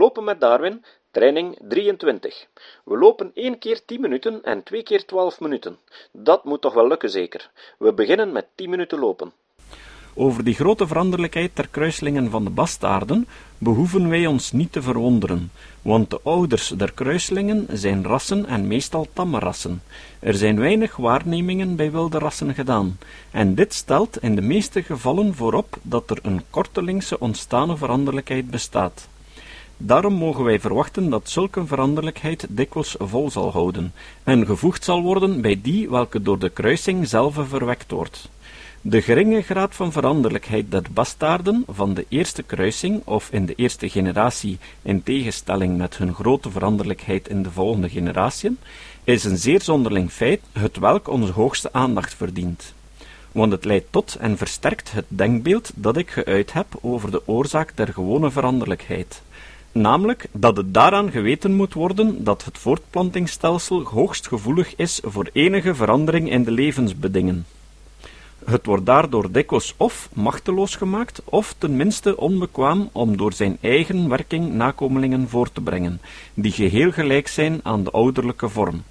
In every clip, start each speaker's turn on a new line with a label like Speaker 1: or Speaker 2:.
Speaker 1: Lopen met Darwin, training 23. We lopen één keer 10 minuten en twee keer 12 minuten. Dat moet toch wel lukken, zeker. We beginnen met 10 minuten lopen.
Speaker 2: Over die grote veranderlijkheid der kruislingen van de bastaarden behoeven wij ons niet te verwonderen, want de ouders der kruislingen zijn rassen en meestal tamme rassen. Er zijn weinig waarnemingen bij wilde rassen gedaan, en dit stelt in de meeste gevallen voorop dat er een kortelingse ontstane veranderlijkheid bestaat. Daarom mogen wij verwachten dat zulke veranderlijkheid dikwijls vol zal houden, en gevoegd zal worden bij die welke door de kruising zelf verwekt wordt. De geringe graad van veranderlijkheid der bastaarden van de eerste kruising of in de eerste generatie in tegenstelling met hun grote veranderlijkheid in de volgende generatiën, is een zeer zonderling feit, het welk onze hoogste aandacht verdient. Want het leidt tot en versterkt het denkbeeld dat ik geuit heb over de oorzaak der gewone veranderlijkheid namelijk dat het daaraan geweten moet worden dat het voortplantingsstelsel hoogst gevoelig is voor enige verandering in de levensbedingen. Het wordt daardoor dikwijls of machteloos gemaakt, of tenminste onbekwaam om door zijn eigen werking nakomelingen voor te brengen, die geheel gelijk zijn aan de ouderlijke vorm.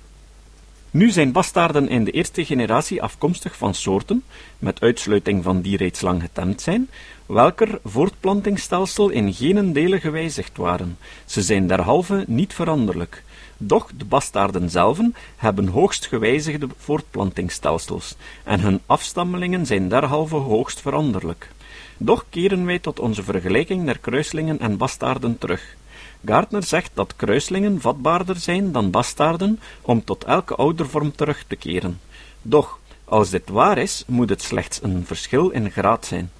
Speaker 2: Nu zijn bastaarden in de eerste generatie afkomstig van soorten, met uitsluiting van die reeds lang getemd zijn, welker voortplantingsstelsel in geen delen gewijzigd waren. Ze zijn derhalve niet veranderlijk. Doch de bastaarden zelven hebben hoogst gewijzigde voortplantingsstelsels, en hun afstammelingen zijn derhalve hoogst veranderlijk. Doch keren wij tot onze vergelijking der kruislingen en bastaarden terug. Gardner zegt dat kruislingen vatbaarder zijn dan bastaarden om tot elke oudervorm terug te keren. Doch, als dit waar is, moet het slechts een verschil in graad zijn.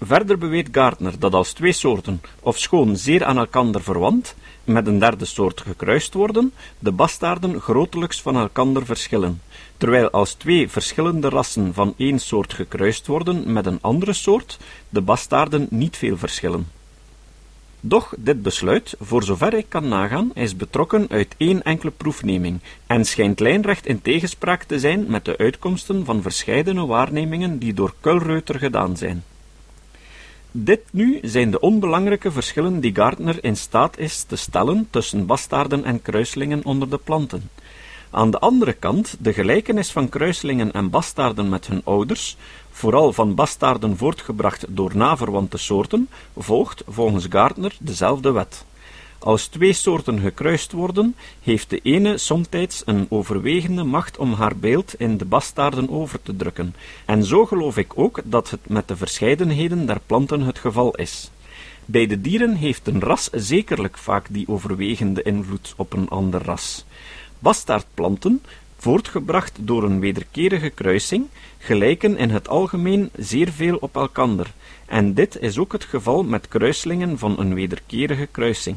Speaker 2: Verder beweert Gardner dat als twee soorten, ofschoon zeer aan elkander verwant, met een derde soort gekruist worden, de bastaarden grotelijks van elkander verschillen, terwijl als twee verschillende rassen van één soort gekruist worden met een andere soort, de bastaarden niet veel verschillen. Doch dit besluit, voor zover ik kan nagaan, is betrokken uit één enkele proefneming en schijnt lijnrecht in tegenspraak te zijn met de uitkomsten van verscheidene waarnemingen die door Kulreuter gedaan zijn. Dit nu zijn de onbelangrijke verschillen die Gardner in staat is te stellen tussen bastaarden en kruislingen onder de planten. Aan de andere kant, de gelijkenis van kruislingen en bastaarden met hun ouders, vooral van bastaarden voortgebracht door naverwante soorten, volgt volgens Gardner dezelfde wet. Als twee soorten gekruist worden, heeft de ene somtijds een overwegende macht om haar beeld in de bastaarden over te drukken, en zo geloof ik ook dat het met de verscheidenheden der planten het geval is. Bij de dieren heeft een ras zekerlijk vaak die overwegende invloed op een ander ras. Bastaardplanten, voortgebracht door een wederkerige kruising, gelijken in het algemeen zeer veel op elkander, en dit is ook het geval met kruislingen van een wederkerige kruising.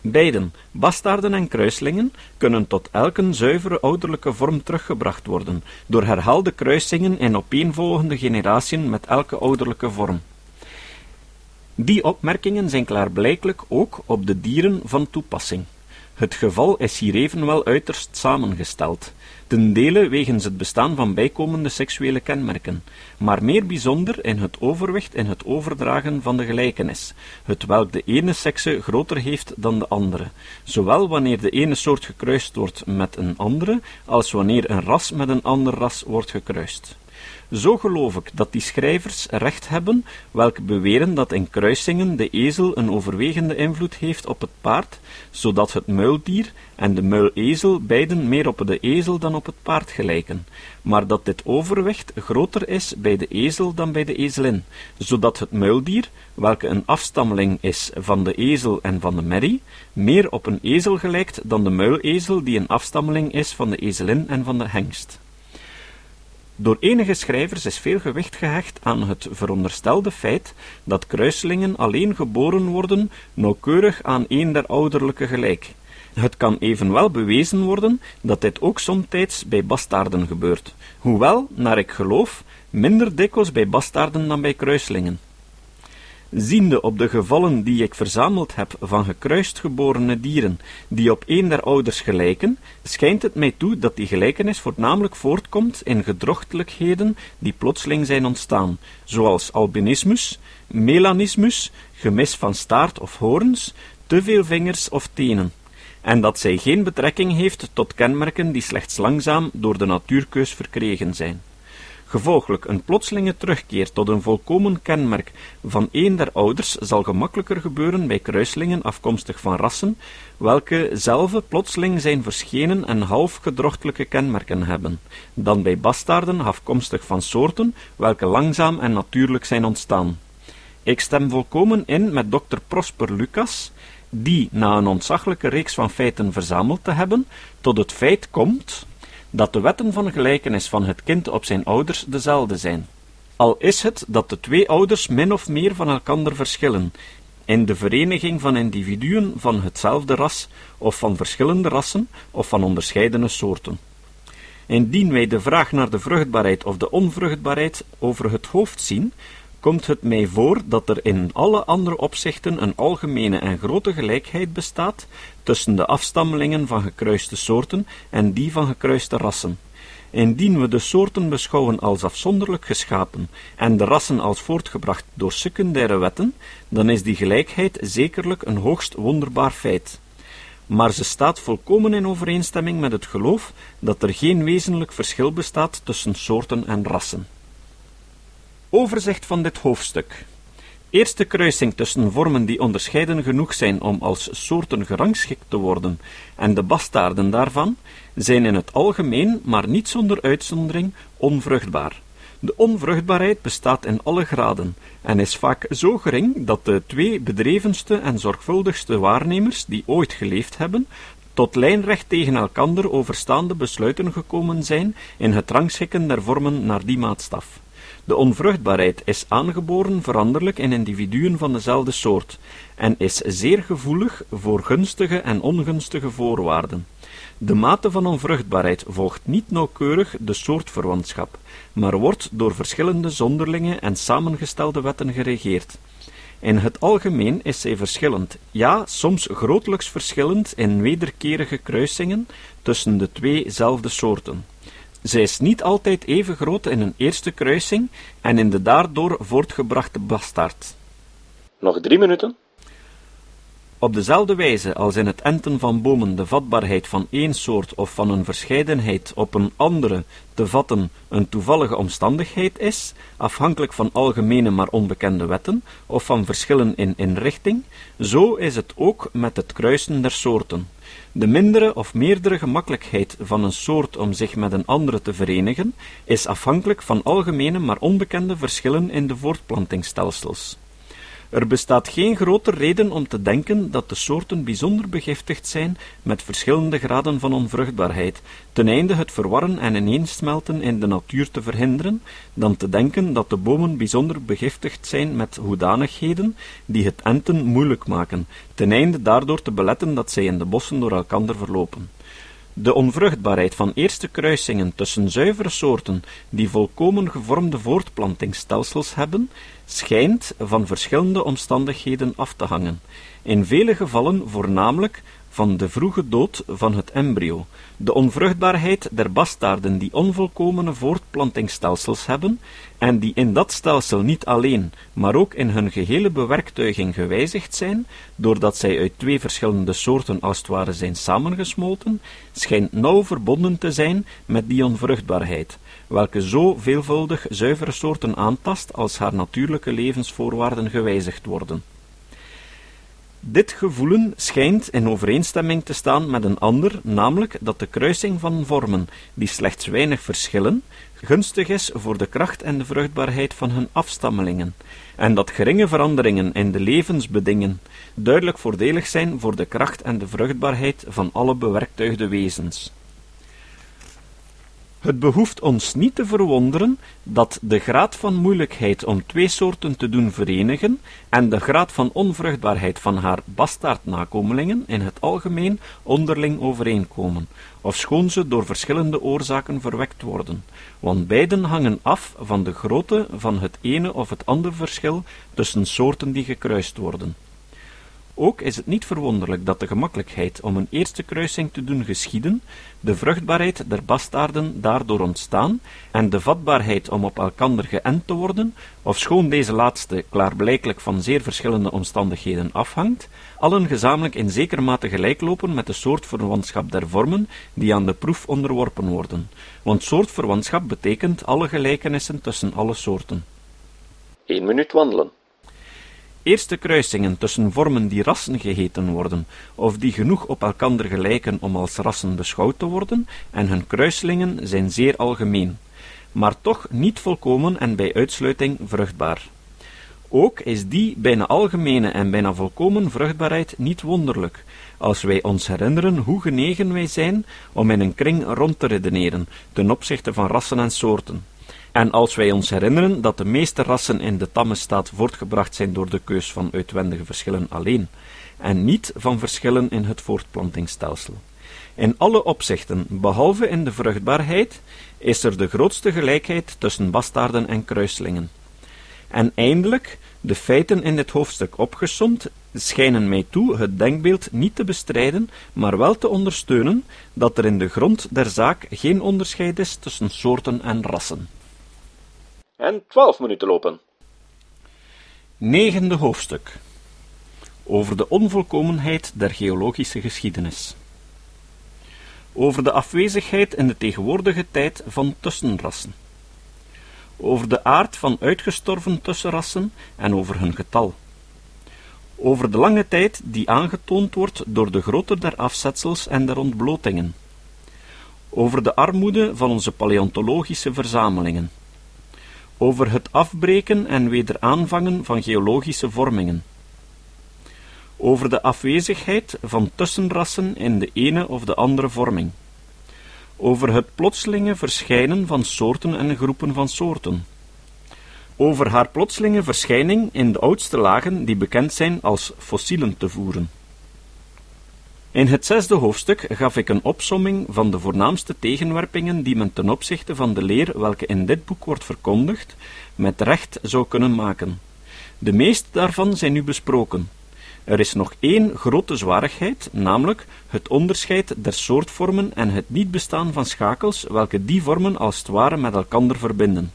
Speaker 2: Beiden, bastaarden en kruislingen, kunnen tot elke zuivere ouderlijke vorm teruggebracht worden, door herhaalde kruisingen in opeenvolgende generatiën met elke ouderlijke vorm. Die opmerkingen zijn klaarblijkelijk ook op de dieren van toepassing. Het geval is hier evenwel uiterst samengesteld, ten dele wegens het bestaan van bijkomende seksuele kenmerken, maar meer bijzonder in het overwicht in het overdragen van de gelijkenis, het welk de ene sekse groter heeft dan de andere, zowel wanneer de ene soort gekruist wordt met een andere, als wanneer een ras met een ander ras wordt gekruist. Zo geloof ik dat die schrijvers recht hebben, welke beweren dat in kruisingen de ezel een overwegende invloed heeft op het paard, zodat het muildier en de muilezel beiden meer op de ezel dan op het paard gelijken, maar dat dit overwicht groter is bij de ezel dan bij de ezelin, zodat het muildier, welke een afstammeling is van de ezel en van de merrie, meer op een ezel gelijkt dan de muilezel die een afstammeling is van de ezelin en van de hengst. Door enige schrijvers is veel gewicht gehecht aan het veronderstelde feit dat kruiselingen alleen geboren worden nauwkeurig aan een der ouderlijke gelijk. Het kan evenwel bewezen worden dat dit ook somtijds bij bastaarden gebeurt, hoewel, naar ik geloof, minder dikwijls bij bastaarden dan bij kruiselingen. Ziende op de gevallen die ik verzameld heb van gekruist geborene dieren die op een der ouders gelijken, schijnt het mij toe dat die gelijkenis voornamelijk voortkomt in gedrochtelijkheden die plotseling zijn ontstaan, zoals albinismus, melanismus, gemis van staart of hoorns, te veel vingers of tenen, en dat zij geen betrekking heeft tot kenmerken die slechts langzaam door de natuurkeus verkregen zijn. Gevolglijk, een plotselinge terugkeer tot een volkomen kenmerk van een der ouders zal gemakkelijker gebeuren bij kruislingen afkomstig van rassen, welke zelve plotseling zijn verschenen en half gedrochtelijke kenmerken hebben, dan bij bastaarden afkomstig van soorten, welke langzaam en natuurlijk zijn ontstaan. Ik stem volkomen in met dokter Prosper Lucas, die, na een ontzaglijke reeks van feiten verzameld te hebben, tot het feit komt dat de wetten van gelijkenis van het kind op zijn ouders dezelfde zijn. Al is het dat de twee ouders min of meer van elkander verschillen, in de vereniging van individuen van hetzelfde ras, of van verschillende rassen, of van onderscheidene soorten. Indien wij de vraag naar de vruchtbaarheid of de onvruchtbaarheid over het hoofd zien, komt het mij voor dat er in alle andere opzichten een algemene en grote gelijkheid bestaat tussen de afstammelingen van gekruiste soorten en die van gekruiste rassen. Indien we de soorten beschouwen als afzonderlijk geschapen en de rassen als voortgebracht door secundaire wetten, dan is die gelijkheid zekerlijk een hoogst wonderbaar feit. Maar ze staat volkomen in overeenstemming met het geloof dat er geen wezenlijk verschil bestaat tussen soorten en rassen. Overzicht van dit hoofdstuk. Eerste kruising tussen vormen die onderscheiden genoeg zijn om als soorten gerangschikt te worden, en de bastaarden daarvan, zijn in het algemeen, maar niet zonder uitzondering, onvruchtbaar. De onvruchtbaarheid bestaat in alle graden en is vaak zo gering dat de twee bedrevenste en zorgvuldigste waarnemers die ooit geleefd hebben, tot lijnrecht tegen elkander overstaande besluiten gekomen zijn in het rangschikken der vormen naar die maatstaf. De onvruchtbaarheid is aangeboren veranderlijk in individuen van dezelfde soort en is zeer gevoelig voor gunstige en ongunstige voorwaarden. De mate van onvruchtbaarheid volgt niet nauwkeurig de soortverwantschap, maar wordt door verschillende zonderlinge en samengestelde wetten geregeerd. In het algemeen is zij verschillend, ja, soms grotelijks verschillend in wederkerige kruisingen tussen de tweezelfde soorten. Zij is niet altijd even groot in een eerste kruising en in de daardoor voortgebrachte bastaard.
Speaker 1: Nog drie minuten.
Speaker 2: Op dezelfde wijze als in het enten van bomen de vatbaarheid van één soort of van een verscheidenheid op een andere te vatten een toevallige omstandigheid is, afhankelijk van algemene maar onbekende wetten, of van verschillen in inrichting, zo is het ook met het kruisen der soorten. De mindere of meerdere gemakkelijkheid van een soort om zich met een andere te verenigen, is afhankelijk van algemene maar onbekende verschillen in de voortplantingsstelsels. Er bestaat geen grote reden om te denken dat de soorten bijzonder begiftigd zijn met verschillende graden van onvruchtbaarheid, ten einde het verwarren en ineensmelten in de natuur te verhinderen, dan te denken dat de bomen bijzonder begiftigd zijn met hoedanigheden die het enten moeilijk maken, ten einde daardoor te beletten dat zij in de bossen door elkander verlopen. De onvruchtbaarheid van eerste kruisingen tussen zuivere soorten die volkomen gevormde voortplantingsstelsels hebben, schijnt van verschillende omstandigheden af te hangen, in vele gevallen voornamelijk van de vroege dood van het embryo, de onvruchtbaarheid der bastaarden die onvolkomene voortplantingsstelsels hebben en die in dat stelsel niet alleen, maar ook in hun gehele bewerktuiging gewijzigd zijn, doordat zij uit twee verschillende soorten als het ware zijn samengesmolten, schijnt nauw verbonden te zijn met die onvruchtbaarheid, welke zo veelvuldig zuivere soorten aantast als haar natuurlijke levensvoorwaarden gewijzigd worden. Dit gevoelen schijnt in overeenstemming te staan met een ander, namelijk dat de kruising van vormen, die slechts weinig verschillen, gunstig is voor de kracht en de vruchtbaarheid van hun afstammelingen, en dat geringe veranderingen in de levensbedingen duidelijk voordelig zijn voor de kracht en de vruchtbaarheid van alle bewerktuigde wezens. Het behoeft ons niet te verwonderen dat de graad van moeilijkheid om twee soorten te doen verenigen en de graad van onvruchtbaarheid van haar bastaardnakomelingen in het algemeen onderling overeenkomen, ofschoon ze door verschillende oorzaken verwekt worden, want beiden hangen af van de grootte van het ene of het andere verschil tussen soorten die gekruist worden. Ook is het niet verwonderlijk dat de gemakkelijkheid om een eerste kruising te doen geschieden, de vruchtbaarheid der bastaarden daardoor ontstaan, en de vatbaarheid om op elkander geënt te worden, ofschoon deze laatste klaarblijkelijk van zeer verschillende omstandigheden afhangt, allen gezamenlijk in zekere mate gelijklopen met de soortverwantschap der vormen die aan de proef onderworpen worden, want soortverwantschap betekent alle gelijkenissen tussen alle soorten.
Speaker 1: 1 minuut wandelen.
Speaker 2: Eerste kruisingen tussen vormen die rassen geheten worden, of die genoeg op elkander gelijken om als rassen beschouwd te worden, en hun kruislingen zijn zeer algemeen, maar toch niet volkomen en bij uitsluiting vruchtbaar. Ook is die bijna algemene en bijna volkomen vruchtbaarheid niet wonderlijk, als wij ons herinneren hoe genegen wij zijn om in een kring rond te redeneren ten opzichte van rassen en soorten. En als wij ons herinneren dat de meeste rassen in de tamme staat voortgebracht zijn door de keus van uitwendige verschillen alleen, en niet van verschillen in het voortplantingsstelsel. In alle opzichten, behalve in de vruchtbaarheid, is er de grootste gelijkheid tussen bastaarden en kruislingen. En eindelijk, de feiten in dit hoofdstuk opgesomd, schijnen mij toe het denkbeeld niet te bestrijden, maar wel te ondersteunen dat er in de grond der zaak geen onderscheid is tussen soorten en rassen.
Speaker 1: En 12 minuten lopen.
Speaker 2: Negende hoofdstuk over de onvolkomenheid der geologische geschiedenis. Over de afwezigheid in de tegenwoordige tijd van tussenrassen. Over de aard van uitgestorven tussenrassen en over hun getal. Over de lange tijd die aangetoond wordt door de grootte der afzetsels en der ontblotingen. Over de armoede van onze paleontologische verzamelingen over het afbreken en weer aanvangen van geologische vormingen, over de afwezigheid van tussenrassen in de ene of de andere vorming, over het plotselinge verschijnen van soorten en groepen van soorten, over haar plotselinge verschijning in de oudste lagen die bekend zijn als fossielen te voeren. In het zesde hoofdstuk gaf ik een opsomming van de voornaamste tegenwerpingen die men ten opzichte van de leer welke in dit boek wordt verkondigd, met recht zou kunnen maken. De meeste daarvan zijn nu besproken. Er is nog één grote zwarigheid, namelijk het onderscheid der soortvormen en het niet bestaan van schakels welke die vormen als het ware met elkander verbinden.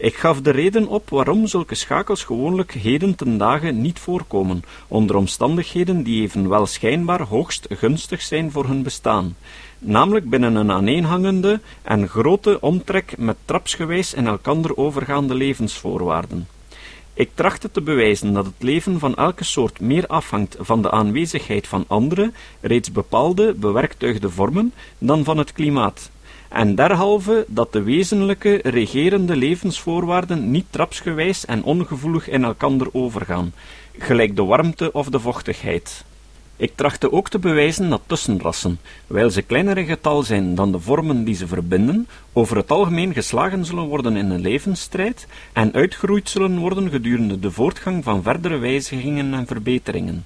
Speaker 2: Ik gaf de reden op waarom zulke schakels gewoonlijk heden ten dagen niet voorkomen, onder omstandigheden die evenwel schijnbaar hoogst gunstig zijn voor hun bestaan, namelijk binnen een aaneenhangende en grote omtrek met trapsgewijs in elkander overgaande levensvoorwaarden. Ik trachtte te bewijzen dat het leven van elke soort meer afhangt van de aanwezigheid van andere, reeds bepaalde, bewerktuigde vormen, dan van het klimaat en derhalve dat de wezenlijke regerende levensvoorwaarden niet trapsgewijs en ongevoelig in elkander overgaan, gelijk de warmte of de vochtigheid. Ik trachtte ook te bewijzen dat tussenrassen, wijl ze kleiner in getal zijn dan de vormen die ze verbinden, over het algemeen geslagen zullen worden in een levensstrijd en uitgeroeid zullen worden gedurende de voortgang van verdere wijzigingen en verbeteringen.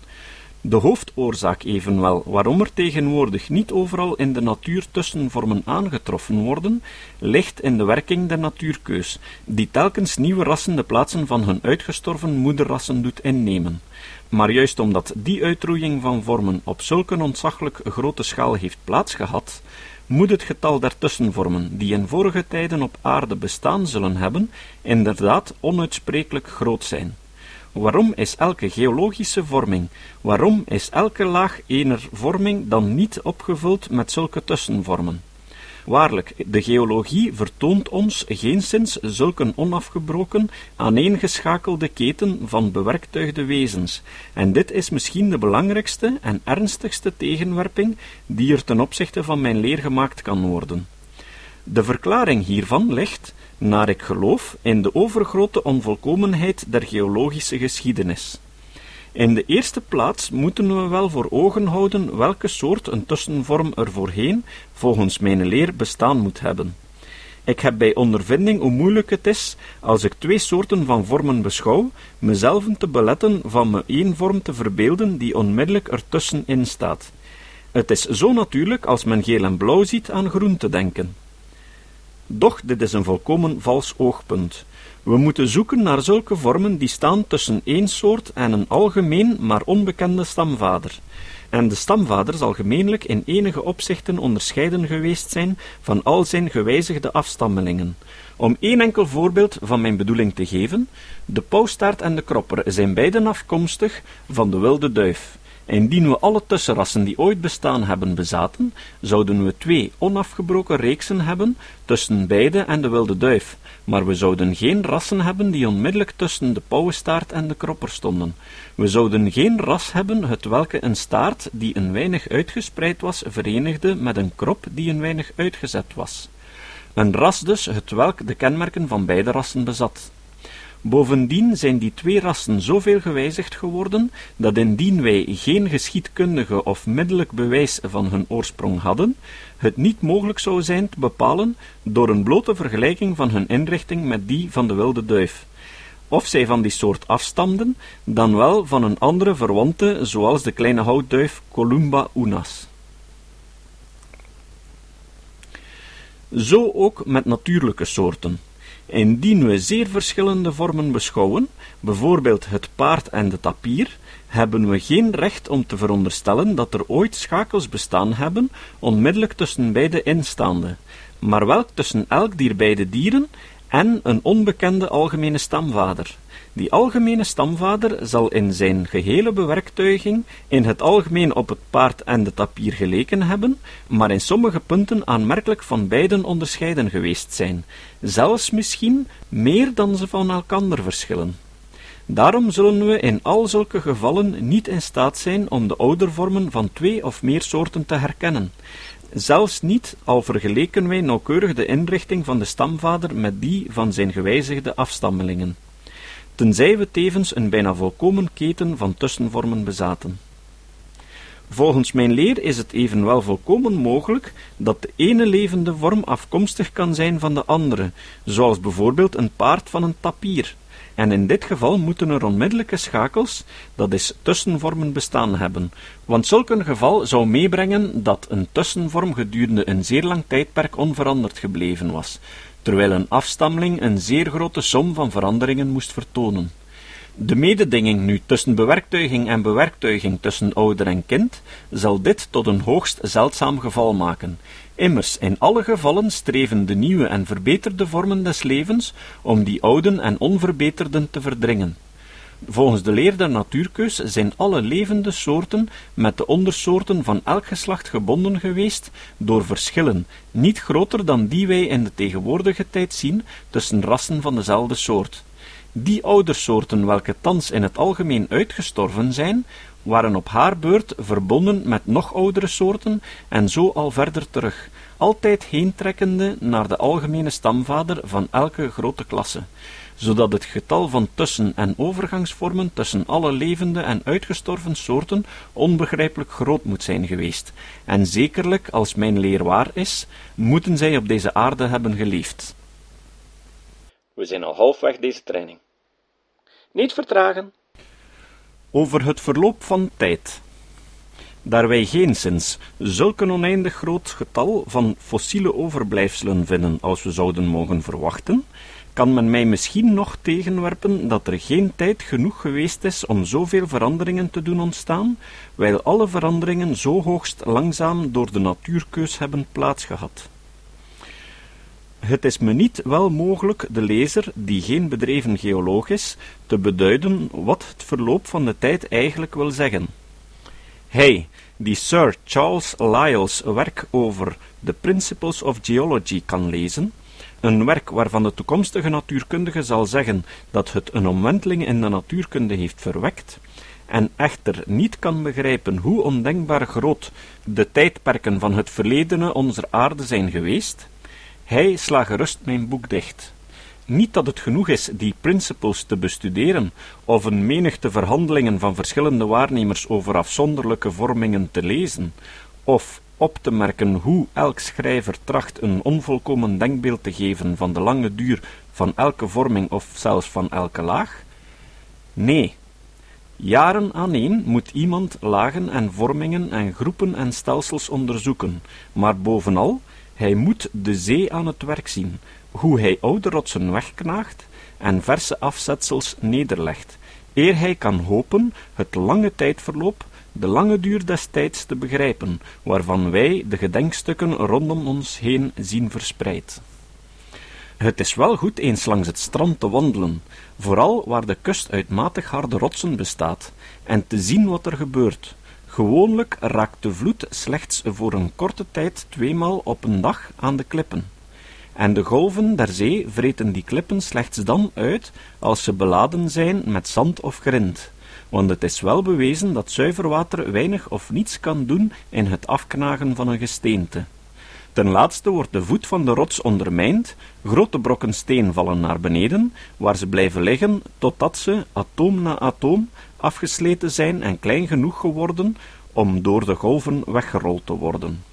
Speaker 2: De hoofdoorzaak evenwel, waarom er tegenwoordig niet overal in de natuur tussenvormen aangetroffen worden, ligt in de werking der natuurkeus, die telkens nieuwe rassen de plaatsen van hun uitgestorven moederrassen doet innemen. Maar juist omdat die uitroeiing van vormen op zulke ontzaglijk grote schaal heeft plaatsgehad, moet het getal der tussenvormen, die in vorige tijden op aarde bestaan zullen hebben, inderdaad onuitsprekelijk groot zijn. Waarom is elke geologische vorming, waarom is elke laag ener vorming dan niet opgevuld met zulke tussenvormen? Waarlijk, de geologie vertoont ons geenszins zulke onafgebroken, aaneengeschakelde keten van bewerktuigde wezens, en dit is misschien de belangrijkste en ernstigste tegenwerping die er ten opzichte van mijn leer gemaakt kan worden. De verklaring hiervan ligt, naar ik geloof, in de overgrote onvolkomenheid der geologische geschiedenis. In de eerste plaats moeten we wel voor ogen houden welke soort een tussenvorm er voorheen, volgens mijn leer, bestaan moet hebben. Ik heb bij ondervinding hoe moeilijk het is, als ik twee soorten van vormen beschouw, mezelf te beletten van me één vorm te verbeelden die onmiddellijk ertussenin staat. Het is zo natuurlijk als men geel en blauw ziet aan groen te denken. Doch dit is een volkomen vals oogpunt. We moeten zoeken naar zulke vormen die staan tussen één soort en een algemeen maar onbekende stamvader. En de stamvader zal gemeenlijk in enige opzichten onderscheiden geweest zijn van al zijn gewijzigde afstammelingen. Om één enkel voorbeeld van mijn bedoeling te geven, de pauwstaart en de kropper zijn beiden afkomstig van de wilde duif. Indien we alle tussenrassen die ooit bestaan hebben bezaten, zouden we twee onafgebroken reeksen hebben tussen beide en de wilde duif, maar we zouden geen rassen hebben die onmiddellijk tussen de pauwenstaart en de kropper stonden. We zouden geen ras hebben het welke een staart die een weinig uitgespreid was verenigde met een krop die een weinig uitgezet was. Een ras dus het welk de kenmerken van beide rassen bezat. Bovendien zijn die twee rassen zoveel gewijzigd geworden, dat indien wij geen geschiedkundige of middelijk bewijs van hun oorsprong hadden, het niet mogelijk zou zijn te bepalen door een blote vergelijking van hun inrichting met die van de wilde duif. Of zij van die soort afstamden, dan wel van een andere verwante, zoals de kleine houtduif Columba unas. Zo ook met natuurlijke soorten. Indien we zeer verschillende vormen beschouwen, bijvoorbeeld het paard en de tapier, hebben we geen recht om te veronderstellen dat er ooit schakels bestaan hebben, onmiddellijk tussen beide instaande, maar wel tussen elk dier beide dieren en een onbekende algemene stamvader. Die algemene stamvader zal in zijn gehele bewerktuiging in het algemeen op het paard en de tapier geleken hebben, maar in sommige punten aanmerkelijk van beiden onderscheiden geweest zijn, zelfs misschien meer dan ze van elkander verschillen. Daarom zullen we in al zulke gevallen niet in staat zijn om de oudervormen van twee of meer soorten te herkennen, zelfs niet al vergeleken wij nauwkeurig de inrichting van de stamvader met die van zijn gewijzigde afstammelingen tenzij we tevens een bijna volkomen keten van tussenvormen bezaten. Volgens mijn leer is het evenwel volkomen mogelijk dat de ene levende vorm afkomstig kan zijn van de andere, zoals bijvoorbeeld een paard van een tapier, en in dit geval moeten er onmiddellijke schakels, dat is tussenvormen, bestaan hebben, want zulk een geval zou meebrengen dat een tussenvorm gedurende een zeer lang tijdperk onveranderd gebleven was, terwijl een afstammeling een zeer grote som van veranderingen moest vertonen. De mededinging nu tussen bewerktuiging en bewerktuiging tussen ouder en kind zal dit tot een hoogst zeldzaam geval maken. Immers, in alle gevallen streven de nieuwe en verbeterde vormen des levens om die ouden en onverbeterden te verdringen. Volgens de leer der natuurkeus zijn alle levende soorten met de ondersoorten van elk geslacht gebonden geweest door verschillen, niet groter dan die wij in de tegenwoordige tijd zien tussen rassen van dezelfde soort. Die oudersoorten welke thans in het algemeen uitgestorven zijn, waren op haar beurt verbonden met nog oudere soorten en zo al verder terug, altijd heentrekkende naar de algemene stamvader van elke grote klasse zodat het getal van tussen- en overgangsvormen tussen alle levende en uitgestorven soorten onbegrijpelijk groot moet zijn geweest, en zekerlijk, als mijn leer waar is, moeten zij op deze aarde hebben geleefd.
Speaker 1: We zijn al halfweg deze training. Niet vertragen.
Speaker 2: Over het verloop van tijd. Daar wij geenszins zulk een oneindig groot getal van fossiele overblijfselen vinden als we zouden mogen verwachten, kan men mij misschien nog tegenwerpen dat er geen tijd genoeg geweest is om zoveel veranderingen te doen ontstaan, wijl alle veranderingen zo hoogst langzaam door de natuurkeus hebben plaatsgehad. Het is me niet wel mogelijk de lezer, die geen bedreven geoloog is, te beduiden wat het verloop van de tijd eigenlijk wil zeggen. Hij, die Sir Charles Lyell's werk over The Principles of Geology kan lezen, een werk waarvan de toekomstige natuurkundige zal zeggen dat het een omwenteling in de natuurkunde heeft verwekt, en echter niet kan begrijpen hoe ondenkbaar groot de tijdperken van het verledene onze aarde zijn geweest, hij sla gerust mijn boek dicht. Niet dat het genoeg is die principles te bestuderen, of een menigte verhandelingen van verschillende waarnemers over afzonderlijke vormingen te lezen, of op te merken hoe elk schrijver tracht een onvolkomen denkbeeld te geven van de lange duur van elke vorming of zelfs van elke laag? Nee. Jaren aaneen moet iemand lagen en vormingen en groepen en stelsels onderzoeken, maar bovenal, hij moet de zee aan het werk zien, hoe hij oude rotsen wegknaagt, en verse afzetsels nederlegt, eer hij kan hopen het lange tijdverloop, de lange duur des tijds te begrijpen, waarvan wij de gedenkstukken rondom ons heen zien verspreid. Het is wel goed eens langs het strand te wandelen, vooral waar de kust uit matig harde rotsen bestaat, en te zien wat er gebeurt. Gewoonlijk raakt de vloed slechts voor een korte tijd tweemaal op een dag aan de klippen. En de golven der zee vreten die klippen slechts dan uit als ze beladen zijn met zand of grind, want het is wel bewezen dat zuiver water weinig of niets kan doen in het afknagen van een gesteente. Ten laatste wordt de voet van de rots ondermijnd, grote brokken steen vallen naar beneden, waar ze blijven liggen totdat ze, atoom na atoom, afgesleten zijn en klein genoeg geworden om door de golven weggerold te worden.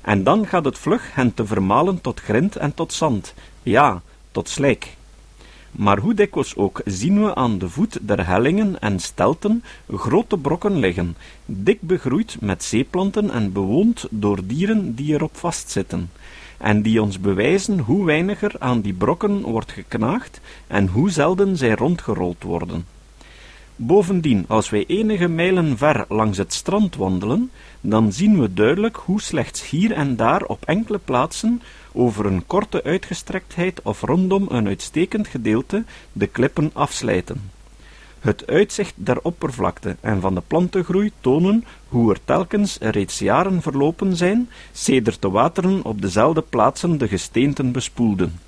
Speaker 2: En dan gaat het vlug hen te vermalen tot grind en tot zand, ja, tot slijk. Maar hoe dikwijls ook zien we aan de voet der hellingen en stelten grote brokken liggen, dik begroeid met zeeplanten en bewoond door dieren die erop vastzitten, en die ons bewijzen hoe weinig er aan die brokken wordt geknaagd en hoe zelden zij rondgerold worden. Bovendien, als wij enige mijlen ver langs het strand wandelen, dan zien we duidelijk hoe slechts hier en daar op enkele plaatsen over een korte uitgestrektheid of rondom een uitstekend gedeelte de klippen afslijten. Het uitzicht der oppervlakte en van de plantengroei tonen hoe er telkens reeds jaren verlopen zijn, sedert de wateren op dezelfde plaatsen de gesteenten bespoelden.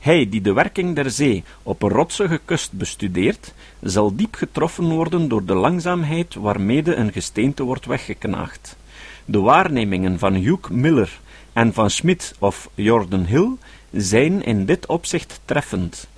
Speaker 2: Hij die de werking der zee op een rotsige kust bestudeert, zal diep getroffen worden door de langzaamheid waarmede een gesteente wordt weggeknaagd. De waarnemingen van Hugh Miller en van Smith of Jordan Hill zijn in dit opzicht treffend.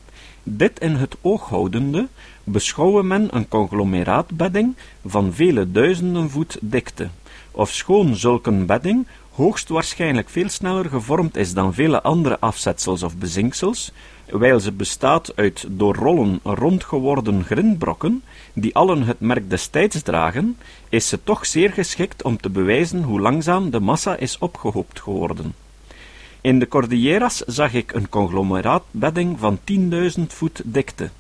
Speaker 2: Dit in het oog houdende, beschouwen men een conglomeraatbedding van vele duizenden voet dikte, ofschoon zulke bedding hoogstwaarschijnlijk veel sneller gevormd is dan vele andere afzetsels of bezinksels, wijl ze bestaat uit door rollen rondgeworden grindbrokken, die allen het merk des tijds dragen, is ze toch zeer geschikt om te bewijzen hoe langzaam de massa is opgehoopt geworden. In de Cordilleras zag ik een conglomeraatbedding van 10.000 voet dikte.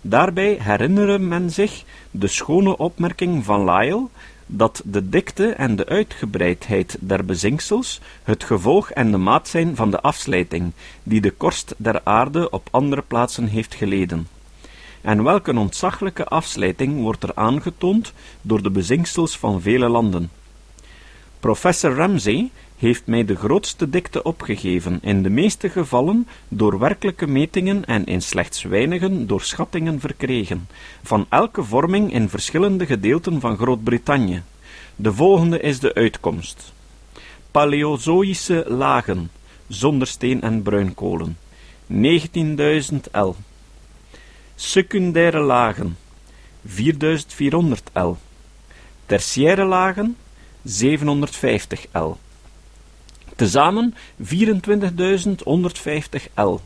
Speaker 2: Daarbij herinnere men zich de schone opmerking van Lyell, dat de dikte en de uitgebreidheid der bezinksels het gevolg en de maat zijn van de afslijting, die de korst der aarde op andere plaatsen heeft geleden. En welke ontzaglijke afslijting wordt er aangetoond door de bezinksels van vele landen. Professor Ramsay heeft mij de grootste dikte opgegeven, in de meeste gevallen door werkelijke metingen en in slechts weinigen door schattingen verkregen, van elke vorming in verschillende gedeelten van Groot-Brittannië. De volgende is de uitkomst. Paleozoïsche lagen, zonder steen en bruinkolen, 19.000 L. Secundaire lagen, 4400 L. Tertiaire lagen, 750 L. Tezamen 24.150 L.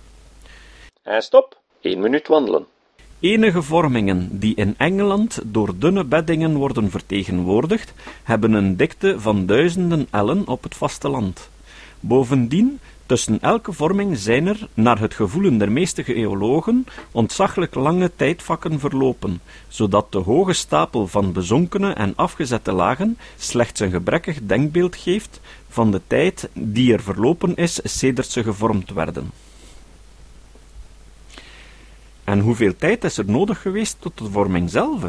Speaker 1: En stop. 1 minuut wandelen.
Speaker 2: Enige vormingen die in Engeland door dunne beddingen worden vertegenwoordigd, hebben een dikte van duizenden ellen op het vasteland. Bovendien, tussen elke vorming zijn er, naar het gevoelen der meeste geologen, ontzaglijk lange tijdvakken verlopen, zodat de hoge stapel van bezonkene en afgezette lagen slechts een gebrekkig denkbeeld geeft van de tijd die er verlopen is sedert ze gevormd werden. En hoeveel tijd is er nodig geweest tot de vorming zelf?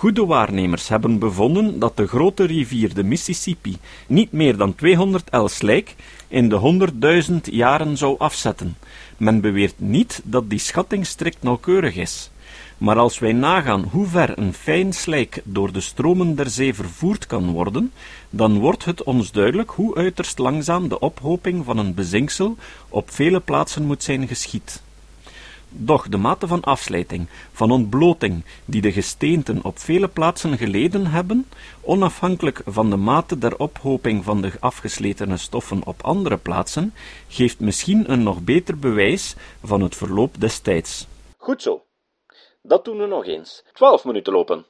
Speaker 2: Goede waarnemers hebben bevonden dat de grote rivier de Mississippi niet meer dan 200 el slijk in de 100.000 jaren zou afzetten. Men beweert niet dat die schatting strikt nauwkeurig is. Maar als wij nagaan hoe ver een fijn slijk door de stromen der zee vervoerd kan worden, dan wordt het ons duidelijk hoe uiterst langzaam de ophoping van een bezinksel op vele plaatsen moet zijn geschied. Doch de mate van afslijting, van ontbloting, die de gesteenten op vele plaatsen geleden hebben, onafhankelijk van de mate der ophoping van de afgesletene stoffen op andere plaatsen, geeft misschien een nog beter bewijs van het verloop des tijds.
Speaker 1: Goed zo. Dat doen we nog eens. Twaalf minuten lopen.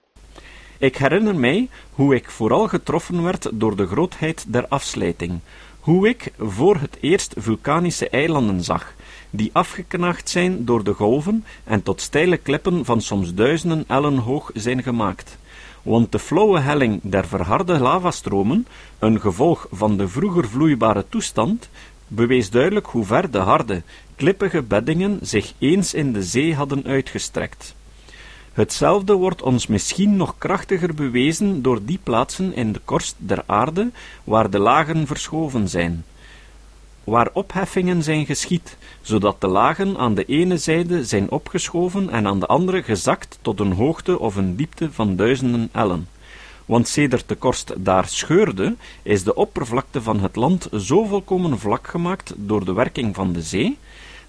Speaker 2: Ik herinner mij hoe ik vooral getroffen werd door de grootheid der afslijting, hoe ik voor het eerst vulkanische eilanden zag, die afgeknaagd zijn door de golven en tot steile klippen van soms duizenden ellen hoog zijn gemaakt. Want de flauwe helling der verharde lavastromen, een gevolg van de vroeger vloeibare toestand, bewees duidelijk hoe ver de harde, klippige beddingen zich eens in de zee hadden uitgestrekt. Hetzelfde wordt ons misschien nog krachtiger bewezen door die plaatsen in de korst der aarde waar de lagen verschoven zijn, waar opheffingen zijn geschied, zodat de lagen aan de ene zijde zijn opgeschoven en aan de andere gezakt tot een hoogte of een diepte van duizenden ellen. Want sedert de korst daar scheurde, is de oppervlakte van het land zo volkomen vlak gemaakt door de werking van de zee,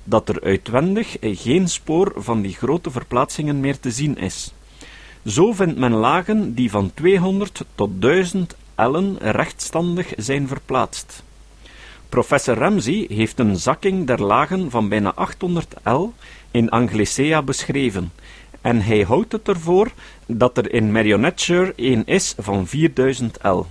Speaker 2: dat er uitwendig geen spoor van die grote verplaatsingen meer te zien is. Zo vindt men lagen die van 200 tot 1000 ellen rechtstandig zijn verplaatst. Professor Ramsey heeft een zakking der lagen van bijna 800 L in Anglicea beschreven, en hij houdt het ervoor dat er in Marionetshire een is van 4000 L.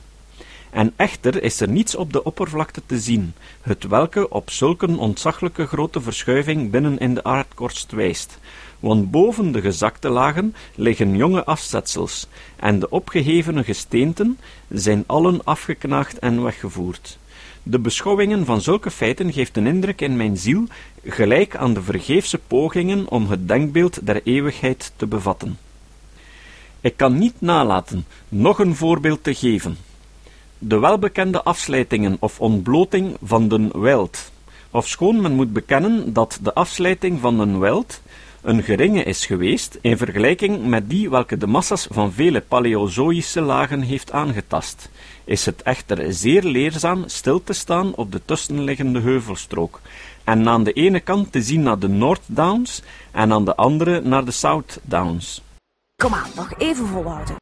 Speaker 2: En echter is er niets op de oppervlakte te zien, het welke op zulke ontzaglijke grote verschuiving binnen in de aardkorst wijst, want boven de gezakte lagen liggen jonge afzetsels, en de opgehevene gesteenten zijn allen afgeknaagd en weggevoerd. De beschouwingen van zulke feiten geeft een indruk in mijn ziel, gelijk aan de vergeefse pogingen om het denkbeeld der eeuwigheid te bevatten. Ik kan niet nalaten nog een voorbeeld te geven. De welbekende afslijtingen of ontbloting van den wild. Ofschoon men moet bekennen dat de afslijting van den wild een geringe is geweest in vergelijking met die welke de massa's van vele paleozoïsche lagen heeft aangetast, is het echter zeer leerzaam stil te staan op de tussenliggende heuvelstrook en aan de ene kant te zien naar de North Downs en aan de andere naar de South Downs.
Speaker 3: Kom aan, nog even volhouden.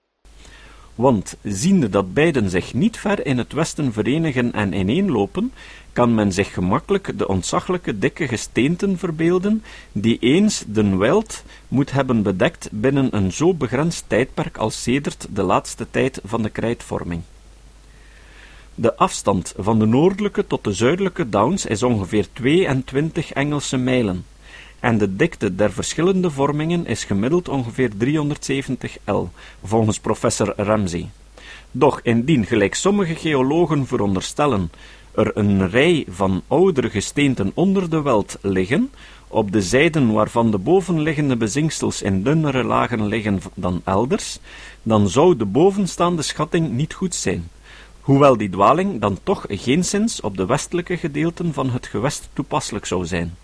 Speaker 2: Want, ziende dat beiden zich niet ver in het westen verenigen en ineenlopen, kan men zich gemakkelijk de ontzaglijke dikke gesteenten verbeelden, die eens den wild moet hebben bedekt binnen een zo begrensd tijdperk als sedert de laatste tijd van de krijtvorming. De afstand van de noordelijke tot de zuidelijke Downs is ongeveer 22 Engelse mijlen, en de dikte der verschillende vormingen is gemiddeld ongeveer 370 L, volgens professor Ramsey. Doch indien, gelijk sommige geologen veronderstellen, er een rij van oudere gesteenten onder de weld liggen, op de zijden waarvan de bovenliggende bezinksels in dunnere lagen liggen dan elders, dan zou de bovenstaande schatting niet goed zijn, hoewel die dwaling dan toch geenszins op de westelijke gedeelten van het gewest toepasselijk zou zijn.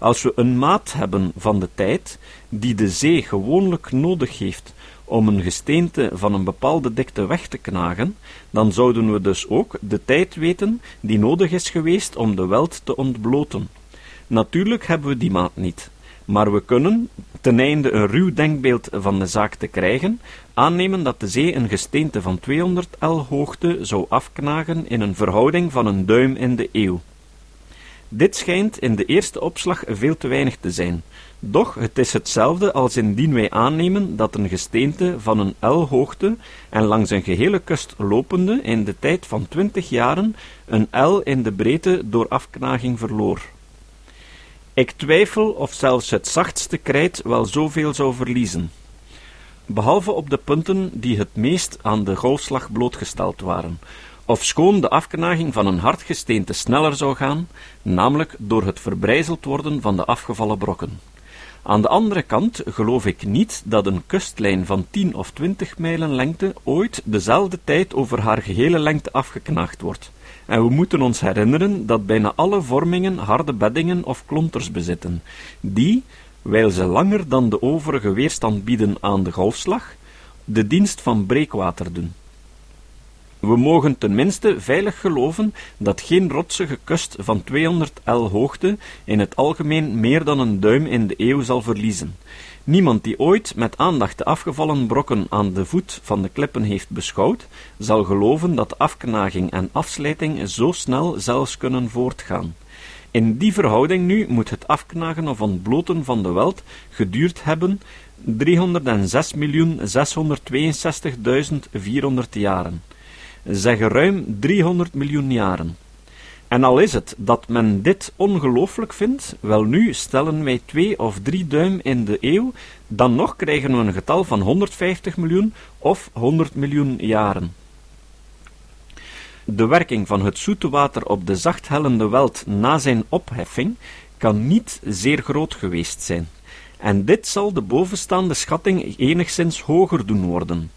Speaker 2: Als we een maat hebben van de tijd, die de zee gewoonlijk nodig heeft om een gesteente van een bepaalde dikte weg te knagen, dan zouden we dus ook de tijd weten die nodig is geweest om de weld te ontbloten. Natuurlijk hebben we die maat niet, maar we kunnen, ten einde een ruw denkbeeld van de zaak te krijgen, aannemen dat de zee een gesteente van 200 L hoogte zou afknagen in een verhouding van een duim in de eeuw. Dit schijnt in de eerste opslag veel te weinig te zijn. Doch het is hetzelfde als indien wij aannemen dat een gesteente van een L hoogte en langs een gehele kust lopende in de tijd van twintig jaren een L in de breedte door afknaging verloor. Ik twijfel of zelfs het zachtste krijt wel zoveel zou verliezen, behalve op de punten die het meest aan de golfslag blootgesteld waren, ofschoon de afknaging van een hard gesteente sneller zou gaan, namelijk door het verbrijzeld worden van de afgevallen brokken. Aan de andere kant geloof ik niet dat een kustlijn van 10 of 20 mijlen lengte ooit dezelfde tijd over haar gehele lengte afgeknaagd wordt. En we moeten ons herinneren dat bijna alle vormingen harde beddingen of klonters bezitten, die, wijl ze langer dan de overige weerstand bieden aan de golfslag, de dienst van breekwater doen. We mogen tenminste veilig geloven dat geen rotsige kust van 200 L hoogte in het algemeen meer dan een duim in de eeuw zal verliezen. Niemand die ooit met aandacht de afgevallen brokken aan de voet van de klippen heeft beschouwd, zal geloven dat afknaging en afslijting zo snel zelfs kunnen voortgaan. In die verhouding nu moet het afknagen of ontbloten van de weld geduurd hebben 306.662.400 jaren zeggen ruim 300 miljoen jaren. En al is het dat men dit ongelooflijk vindt, wel nu stellen wij twee of drie duim in de eeuw, dan nog krijgen we een getal van 150 miljoen of 100 miljoen jaren. De werking van het zoete water op de zachthellende welt na zijn opheffing kan niet zeer groot geweest zijn, en dit zal de bovenstaande schatting enigszins hoger doen worden.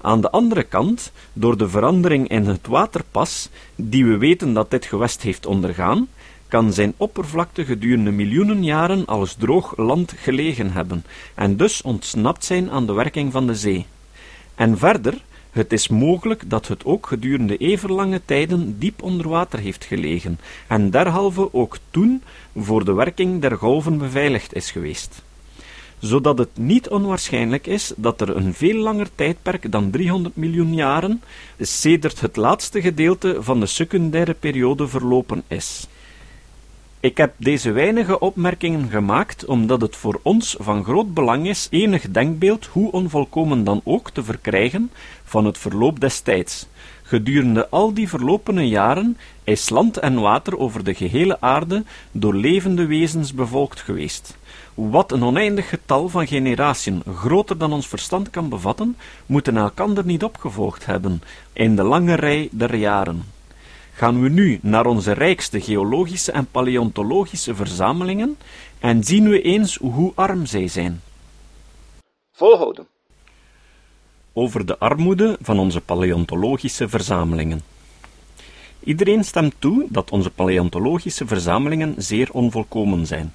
Speaker 2: Aan de andere kant, door de verandering in het waterpas, die we weten dat dit gewest heeft ondergaan, kan zijn oppervlakte gedurende miljoenen jaren als droog land gelegen hebben, en dus ontsnapt zijn aan de werking van de zee. En verder, het is mogelijk dat het ook gedurende even lange tijden diep onder water heeft gelegen, en derhalve ook toen voor de werking der golven beveiligd is geweest zodat het niet onwaarschijnlijk is dat er een veel langer tijdperk dan 300 miljoen jaren sedert het laatste gedeelte van de secundaire periode verlopen is. Ik heb deze weinige opmerkingen gemaakt omdat het voor ons van groot belang is enig denkbeeld, hoe onvolkomen dan ook, te verkrijgen van het verloop des tijds. Gedurende al die verlopene jaren is land en water over de gehele aarde door levende wezens bevolkt geweest. Wat een oneindig getal van generatiën, groter dan ons verstand kan bevatten, moeten elkander niet opgevolgd hebben in de lange rij der jaren. Gaan we nu naar onze rijkste geologische en paleontologische verzamelingen en zien we eens hoe arm zij zijn.
Speaker 1: Volhouden.
Speaker 2: Over de armoede van onze paleontologische verzamelingen. Iedereen stemt toe dat onze paleontologische verzamelingen zeer onvolkomen zijn.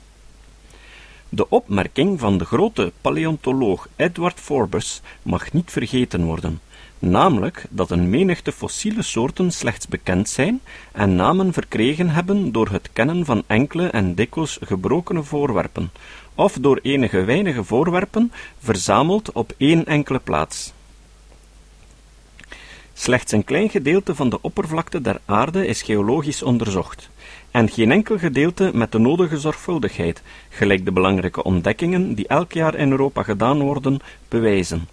Speaker 2: De opmerking van de grote paleontoloog Edward Forbes mag niet vergeten worden, namelijk dat een menigte fossiele soorten slechts bekend zijn en namen verkregen hebben door het kennen van enkele en dikwijls gebrokene voorwerpen, of door enige weinige voorwerpen verzameld op één enkele plaats. Slechts een klein gedeelte van de oppervlakte der aarde is geologisch onderzocht en geen enkel gedeelte met de nodige zorgvuldigheid, gelijk de belangrijke ontdekkingen die elk jaar in Europa gedaan worden, bewijzen.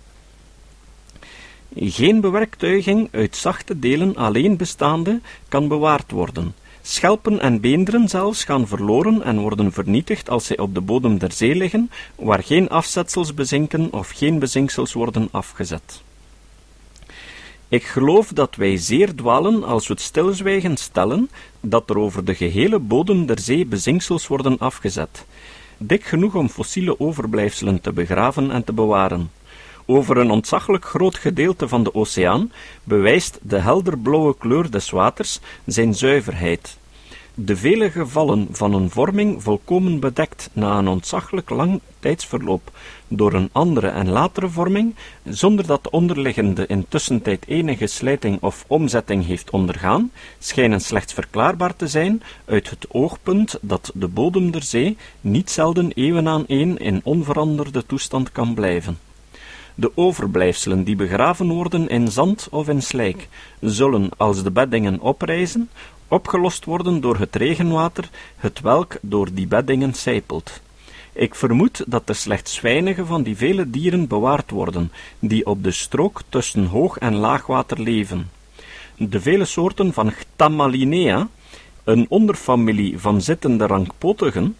Speaker 2: Geen bewerktuiging uit zachte delen alleen bestaande kan bewaard worden. Schelpen en beenderen zelfs gaan verloren en worden vernietigd als zij op de bodem der zee liggen, waar geen afzetsels bezinken of geen bezinksels worden afgezet. Ik geloof dat wij zeer dwalen als we het stilzwijgen stellen dat er over de gehele bodem der zee bezinksels worden afgezet, dik genoeg om fossiele overblijfselen te begraven en te bewaren. Over een ontzaglijk groot gedeelte van de oceaan bewijst de helderblauwe kleur des waters zijn zuiverheid de vele gevallen van een vorming volkomen bedekt na een ontzaglijk lang tijdsverloop door een andere en latere vorming, zonder dat de onderliggende in tussentijd enige slijting of omzetting heeft ondergaan, schijnen slechts verklaarbaar te zijn uit het oogpunt dat de bodem der zee niet zelden eeuwen aan een in onveranderde toestand kan blijven. De overblijfselen die begraven worden in zand of in slijk, zullen, als de beddingen oprijzen, opgelost worden door het regenwater, het welk door die beddingen sijpelt. Ik vermoed dat er slechts weinige van die vele dieren bewaard worden, die op de strook tussen hoog- en laagwater leven. De vele soorten van Ghtamalinea, een onderfamilie van zittende rankpotigen,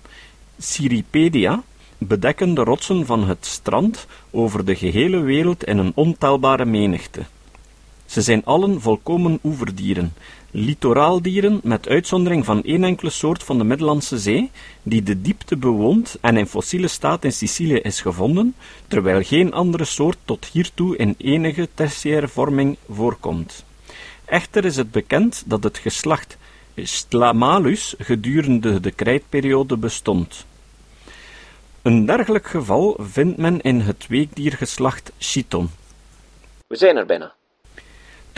Speaker 2: Cirripedia, bedekken de rotsen van het strand over de gehele wereld in een ontelbare menigte. Ze zijn allen volkomen oeverdieren, litoraaldieren met uitzondering van één enkele soort van de Middellandse Zee, die de diepte bewoont en in fossiele staat in Sicilië is gevonden, terwijl geen andere soort tot hiertoe in enige tertiaire vorming voorkomt. Echter is het bekend dat het geslacht Stlamalus gedurende de krijtperiode bestond. Een dergelijk geval vindt men in het weekdiergeslacht Chiton.
Speaker 1: We zijn er bijna.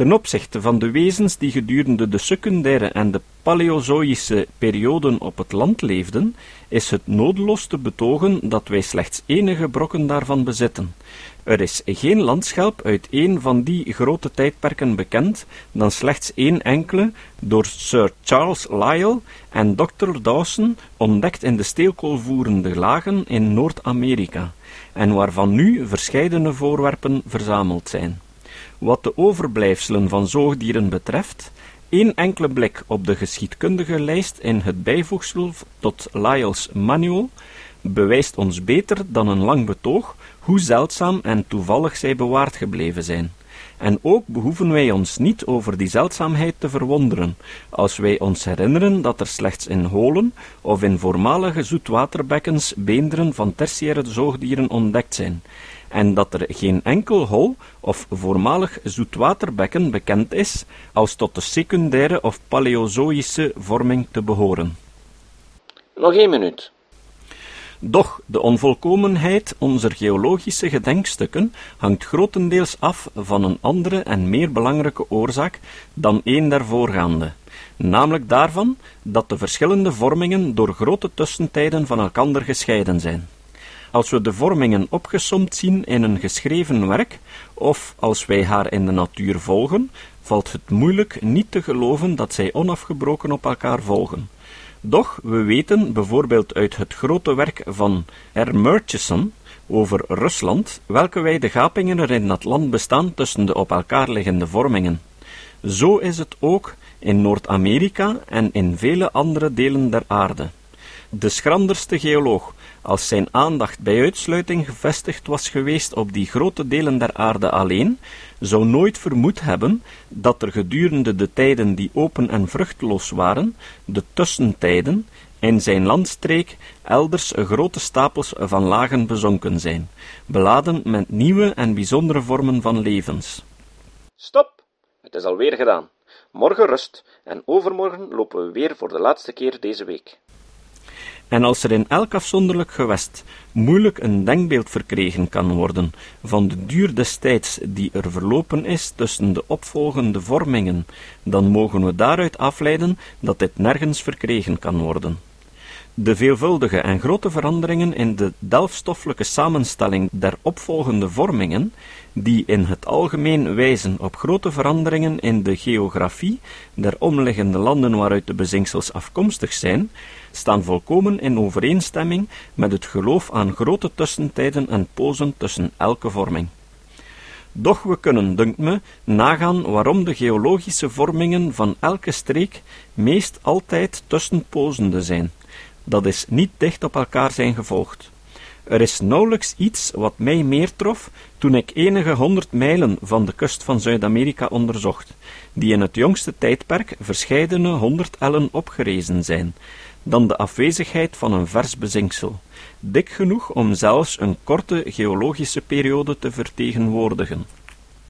Speaker 2: Ten opzichte van de wezens die gedurende de secundaire en de paleozoïsche perioden op het land leefden, is het nodeloos te betogen dat wij slechts enige brokken daarvan bezitten. Er is geen landschelp uit een van die grote tijdperken bekend, dan slechts één enkele, door Sir Charles Lyell en Dr. Dawson ontdekt in de steelkoolvoerende lagen in Noord-Amerika, en waarvan nu verscheidene voorwerpen verzameld zijn. Wat de overblijfselen van zoogdieren betreft, Eén enkele blik op de geschiedkundige lijst in het bijvoegsel tot Lyell's Manual bewijst ons beter dan een lang betoog hoe zeldzaam en toevallig zij bewaard gebleven zijn. En ook behoeven wij ons niet over die zeldzaamheid te verwonderen, als wij ons herinneren dat er slechts in holen of in voormalige zoetwaterbekkens beenderen van tertiaire zoogdieren ontdekt zijn, en dat er geen enkel hol of voormalig zoetwaterbekken bekend is als tot de secundaire of paleozoïsche vorming te behoren.
Speaker 1: Nog één minuut.
Speaker 2: Doch de onvolkomenheid onze geologische gedenkstukken hangt grotendeels af van een andere en meer belangrijke oorzaak dan een der voorgaande, namelijk daarvan dat de verschillende vormingen door grote tussentijden van elkander gescheiden zijn. Als we de vormingen opgesomd zien in een geschreven werk, of als wij haar in de natuur volgen, valt het moeilijk niet te geloven dat zij onafgebroken op elkaar volgen. Doch we weten bijvoorbeeld uit het grote werk van R. Murchison over Rusland, welke wijde gapingen er in dat land bestaan tussen de op elkaar liggende vormingen. Zo is het ook in Noord-Amerika en in vele andere delen der aarde. De schranderste geoloog, als zijn aandacht bij uitsluiting gevestigd was geweest op die grote delen der aarde alleen, zou nooit vermoed hebben dat er gedurende de tijden die open en vruchtloos waren, de tussentijden, in zijn landstreek elders grote stapels van lagen bezonken zijn, beladen met nieuwe en bijzondere vormen van levens.
Speaker 1: Stop! Het is alweer gedaan. Morgen rust en overmorgen lopen we weer voor de laatste keer deze week.
Speaker 2: En als er in elk afzonderlijk gewest moeilijk een denkbeeld verkregen kan worden van de duur des tijds die er verlopen is tussen de opvolgende vormingen, dan mogen we daaruit afleiden dat dit nergens verkregen kan worden. De veelvuldige en grote veranderingen in de delfstoffelijke samenstelling der opvolgende vormingen, die in het algemeen wijzen op grote veranderingen in de geografie der omliggende landen waaruit de bezinksels afkomstig zijn, staan volkomen in overeenstemming met het geloof aan grote tussentijden en pozen tussen elke vorming. Doch we kunnen, dunkt me, nagaan waarom de geologische vormingen van elke streek meest altijd tussenpozende zijn dat is niet dicht op elkaar zijn gevolgd. Er is nauwelijks iets wat mij meer trof toen ik enige honderd mijlen van de kust van Zuid-Amerika onderzocht, die in het jongste tijdperk verscheidene honderd ellen opgerezen zijn, dan de afwezigheid van een vers bezinksel, dik genoeg om zelfs een korte geologische periode te vertegenwoordigen.